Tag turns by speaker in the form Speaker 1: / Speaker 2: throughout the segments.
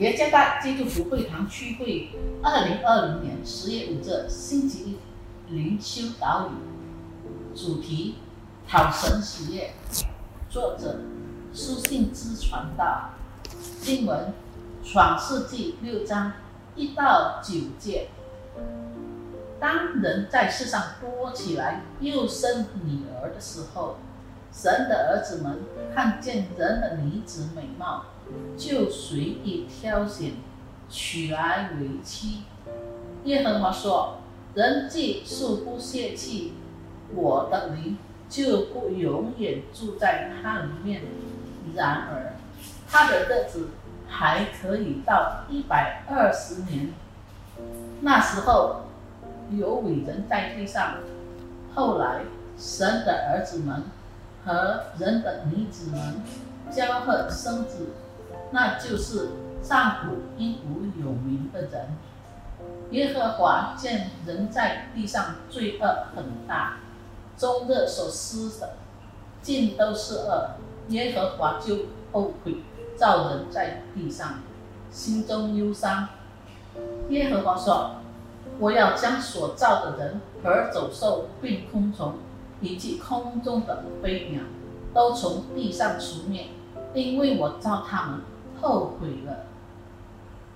Speaker 1: 耶加大基督徒会堂区会二零二零年十月五日星期一灵修导语，主题讨神喜悦，作者书信之传道，经文创世纪六章一到九节。当人在世上多起来，又生女儿的时候，神的儿子们看见人的女子美貌，就随意挑选，娶来为妻。耶和华说：“人既素不泄气，我的灵就不永远住在他里面。然而，他的日子还可以到一百二十年。那时候。”有伟人在地上，后来神的儿子们和人的女子们交合生子，那就是上古英武有名的人。耶和华见人在地上罪恶很大，终日所思的尽都是恶，耶和华就后悔造人在地上，心中忧伤。耶和华说。我要将所造的人和走兽、并昆虫，以及空中的飞鸟，都从地上除灭，因为我造他们后悔了。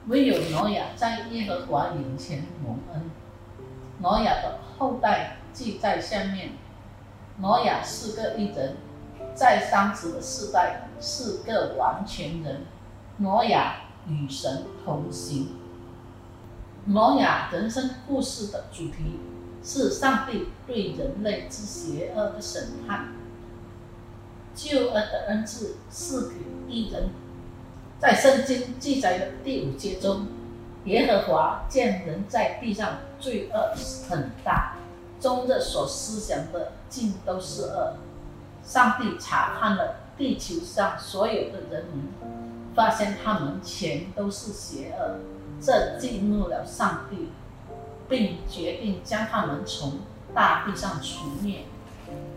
Speaker 1: 唯有挪亚在耶和华眼前蒙恩。挪亚的后代记在下面：挪亚是个异人，在当时的世代是个完全人。挪亚与神同行。挪亚人生故事的主题是上帝对人类之邪恶的审判。救恩的恩赐是给一人。在圣经记载的第五节中，耶和华见人在地上罪恶很大，终日所思想的尽都是恶。上帝查看了地球上所有的人民，发现他们全都是邪恶。这激怒了上帝，并决定将他们从大地上除灭，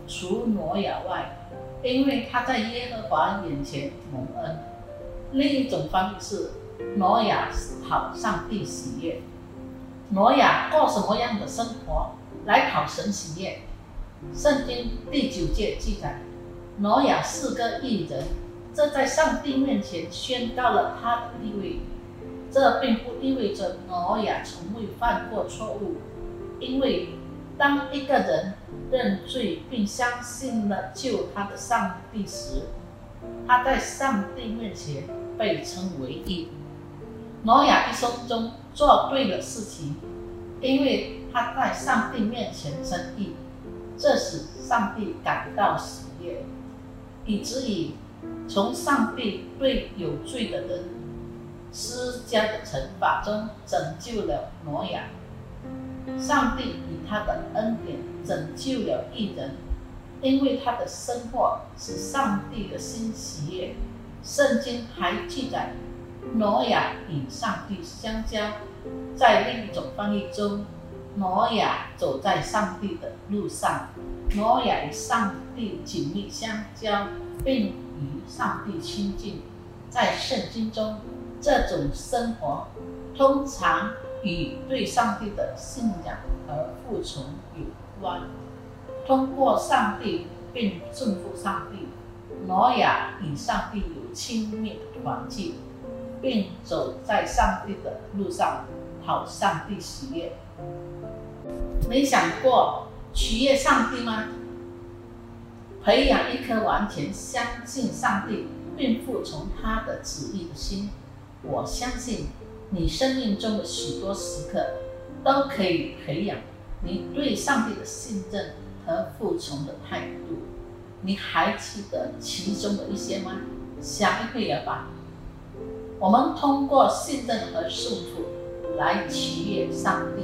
Speaker 1: 除挪亚外，因为他在耶和华眼前蒙恩。另一种方式挪亚讨上帝喜悦。挪亚过什么样的生活来讨神喜悦？圣经第九节记载，挪亚是个异人，这在上帝面前宣告了他的地位。这并不意味着挪亚从未犯过错误，因为当一个人认罪并相信了救他的上帝时，他在上帝面前被称为义。挪亚一生中做对了事情，因为他在上帝面前称义，这使上帝感到喜悦，以至于从上帝对有罪的人。施加的惩罚中拯救了挪亚，上帝以他的恩典拯救了一人，因为他的生活是上帝的心喜悦。圣经还记载，挪亚与上帝相交。在另一种翻译中，挪亚走在上帝的路上，挪亚与上帝紧密相交，并与上帝亲近。在圣经中。这种生活通常与对上帝的信仰和服从有关。通过上帝并顺服上帝，挪亚与上帝有亲密的团契，并走在上帝的路上，讨上帝喜悦。没想过取悦上帝吗？培养一颗完全相信上帝并服从他的旨意的心。我相信你生命中的许多时刻都可以培养你对上帝的信任和服从的态度。你还记得其中的一些吗？想一会了吧。我们通过信任和束缚来取悦上帝。